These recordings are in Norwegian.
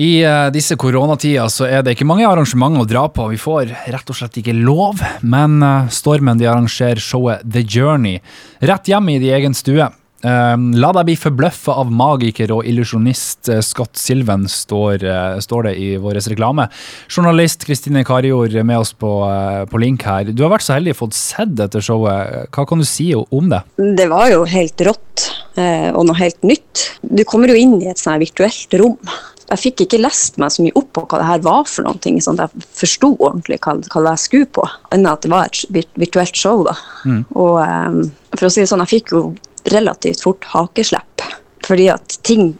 I uh, disse koronatider så er det ikke mange arrangementer å dra på. Vi får rett og slett ikke lov. Men uh, Stormen de arrangerer showet The Journey rett hjemme i de egen stue. Uh, la deg bli forbløffa av magiker og illusjonist Scott Silven, står, står, det i vår reklame. Journalist Kristine Karjord med oss på, på, link her. Du har vært så heldig å fått sett dette showet. Hva kan du si om det? Det var jo helt rått og noe helt nytt. Du kommer jo inn i et sånt virtuelt rom jeg fikk ikke lest meg så mye opp på hva det her var for noe, sånn at jeg forsto ordentlig hva, hva jeg skulle på, enn at det var et virtuelt show. da. Mm. Og um, for å si det sånn, jeg fikk jo relativt fort hakeslepp, fordi at ting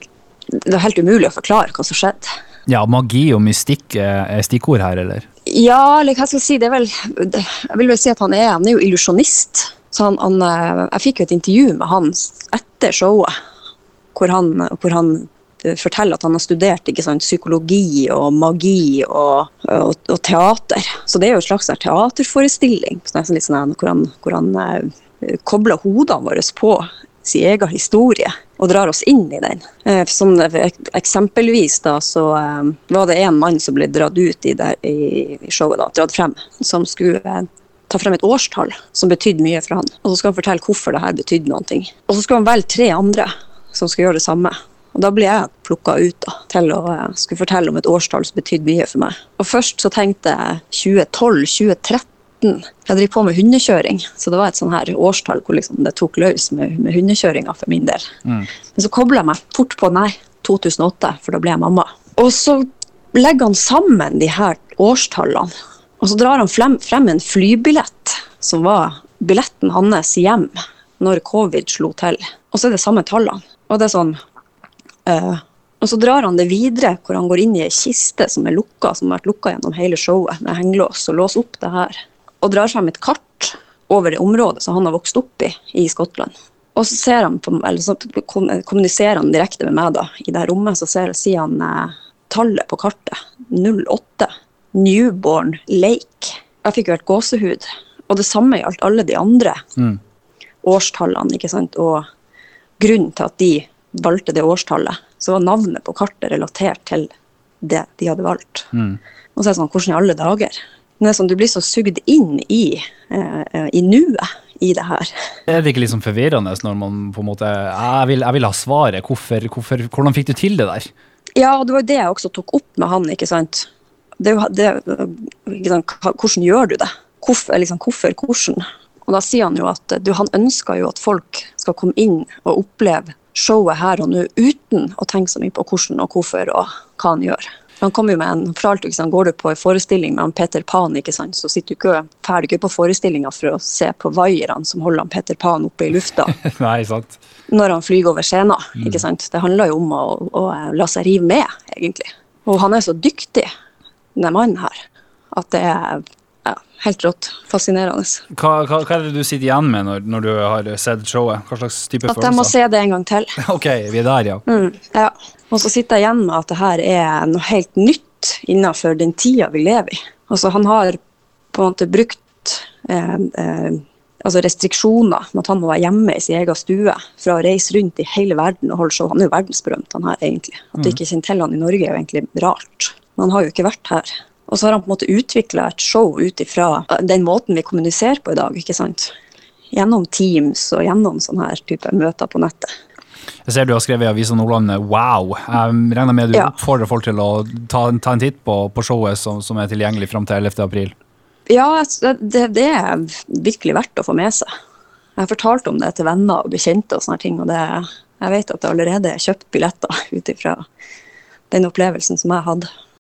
Det var helt umulig å forklare hva som skjedde. Ja, magi og mystikk er stikkord her, eller? Ja, eller hva skal jeg si, det er vel Jeg vil vel si at han er, han er jo illusjonist. Så han, han, eh, jeg fikk jo et intervju med han etter showet, hvor han, hvor han forteller at han har studert sant, psykologi og magi og, og, og, teater. Så det er jo en slags teaterforestilling litt sånn, hvor han, hvor han eh, kobler hodene våre på sin egen historie og drar oss inn i den. Eh, som eksempelvis da, så eh, var det en mann som ble dratt ut i, der, i, i showet, da, dratt frem, som skulle eh, ta frem et årstall som betydde mye for han. Og så skal han fortelle hvorfor det her betydde noe. Og så skal han velge tre andre som skal gjøre det samme. Og Da ble jeg plukka ut da, til å uh, skulle fortelle om et årstall som betydde mye for meg. Og Først så tenkte jeg 2012-2013. Jeg driver på med hundekjøring, så det var et sånn her årstall hvor liksom det tok løs med, med hundekjøringa for min del. Mm. Men så kobla jeg meg fort på nei, 2008, for da ble jeg mamma. Og så legger han sammen de her årstallene, og så drar han frem, frem en flybillett som var billetten hans hjem når covid slo til. Og så er det samme tallene. Og det er sånn og så drar han det videre, hvor han går inn i ei kiste som er lukka, som har vært lukka gjennom hele showet, med hengelås, og låser opp det her. Og drar frem et kart over det området som han har vokst opp i i Skottland. Og så, ser han på, eller så kommuniserer han direkte med meg da, i det her rommet, så ser, sier han eh, tallet på kartet. 08. Newborn Lake. Jeg fikk jo helt gåsehud. Og det samme gjaldt alle de andre mm. årstallene. ikke sant? Og grunnen til at de valgte det årstallet, så var navnet på kartet relatert til det de hadde valgt. Mm. Og så er det sånn, hvordan i alle dager? Men det er sånn, Du blir så sugd inn i, eh, i nuet i det her. Er det ikke liksom forvirrende når man på en måte Jeg vil, jeg vil ha svaret. Hvorfor, hvorfor, hvordan fikk du til det der? Ja, det var jo det jeg også tok opp med han. ikke sant? Det, det, ikke sant? Hvordan gjør du det? Hvorfor, liksom, hvorfor, hvordan? Og da sier han jo at du, han ønsker jo at folk skal komme inn og oppleve showet her og nå uten å tenke så mye på hvordan og hvorfor og hva han gjør. Han kommer jo med en, for alt, liksom, Går du på en forestilling med han Peter Pan, ikke sant, så sitter du ikke ferdig ikke på forestillinga for å se på vaierne som holder han Peter Pan oppe i lufta. Nei, sant. Når han flyr over scenen. Mm. ikke sant? Det handler jo om å, å, la seg rive med, egentlig. Og han er så dyktig, den mannen her, at det er ja, helt rått. Fascinerende. Hva, hva, hva, er det du sitter igjen med når, når, du har sett showet? Hva slags type følelser? At jeg må se det en gang til. ok, vi er der, ja. Mm, ja. Og så sitter jeg igjen med at det her er noe helt nytt innenfor den tida vi lever i. Altså, han har på en måte brukt eh, eh, altså restriksjoner med at han må være hjemme i sin egen stue for å reise rundt i hele verden og holde show. Han er jo verdensberømt, han her, egentlig. At du mm. ikke kjenner til han i Norge, er jo egentlig rart. Men han har jo ikke vært her. Og så har han på en måte utvikla et show ut ifra den måten vi kommuniserer på i dag. ikke sant? Gjennom Teams og gjennom sånne her type møter på nettet. Jeg ser du har skrevet i Avisa Nordland 'wow'. Jeg regner med du ja. oppfordrer folk til å ta, ta en titt på, på showet som, som, er tilgjengelig fram til 11. april? Ja, det, det, er virkelig verdt å få med seg. Jeg har fortalt om det til venner og bekjente, og sånne ting, og det, jeg vet at det allerede er kjøpt billetter ut ifra den opplevelsen som jeg hadde.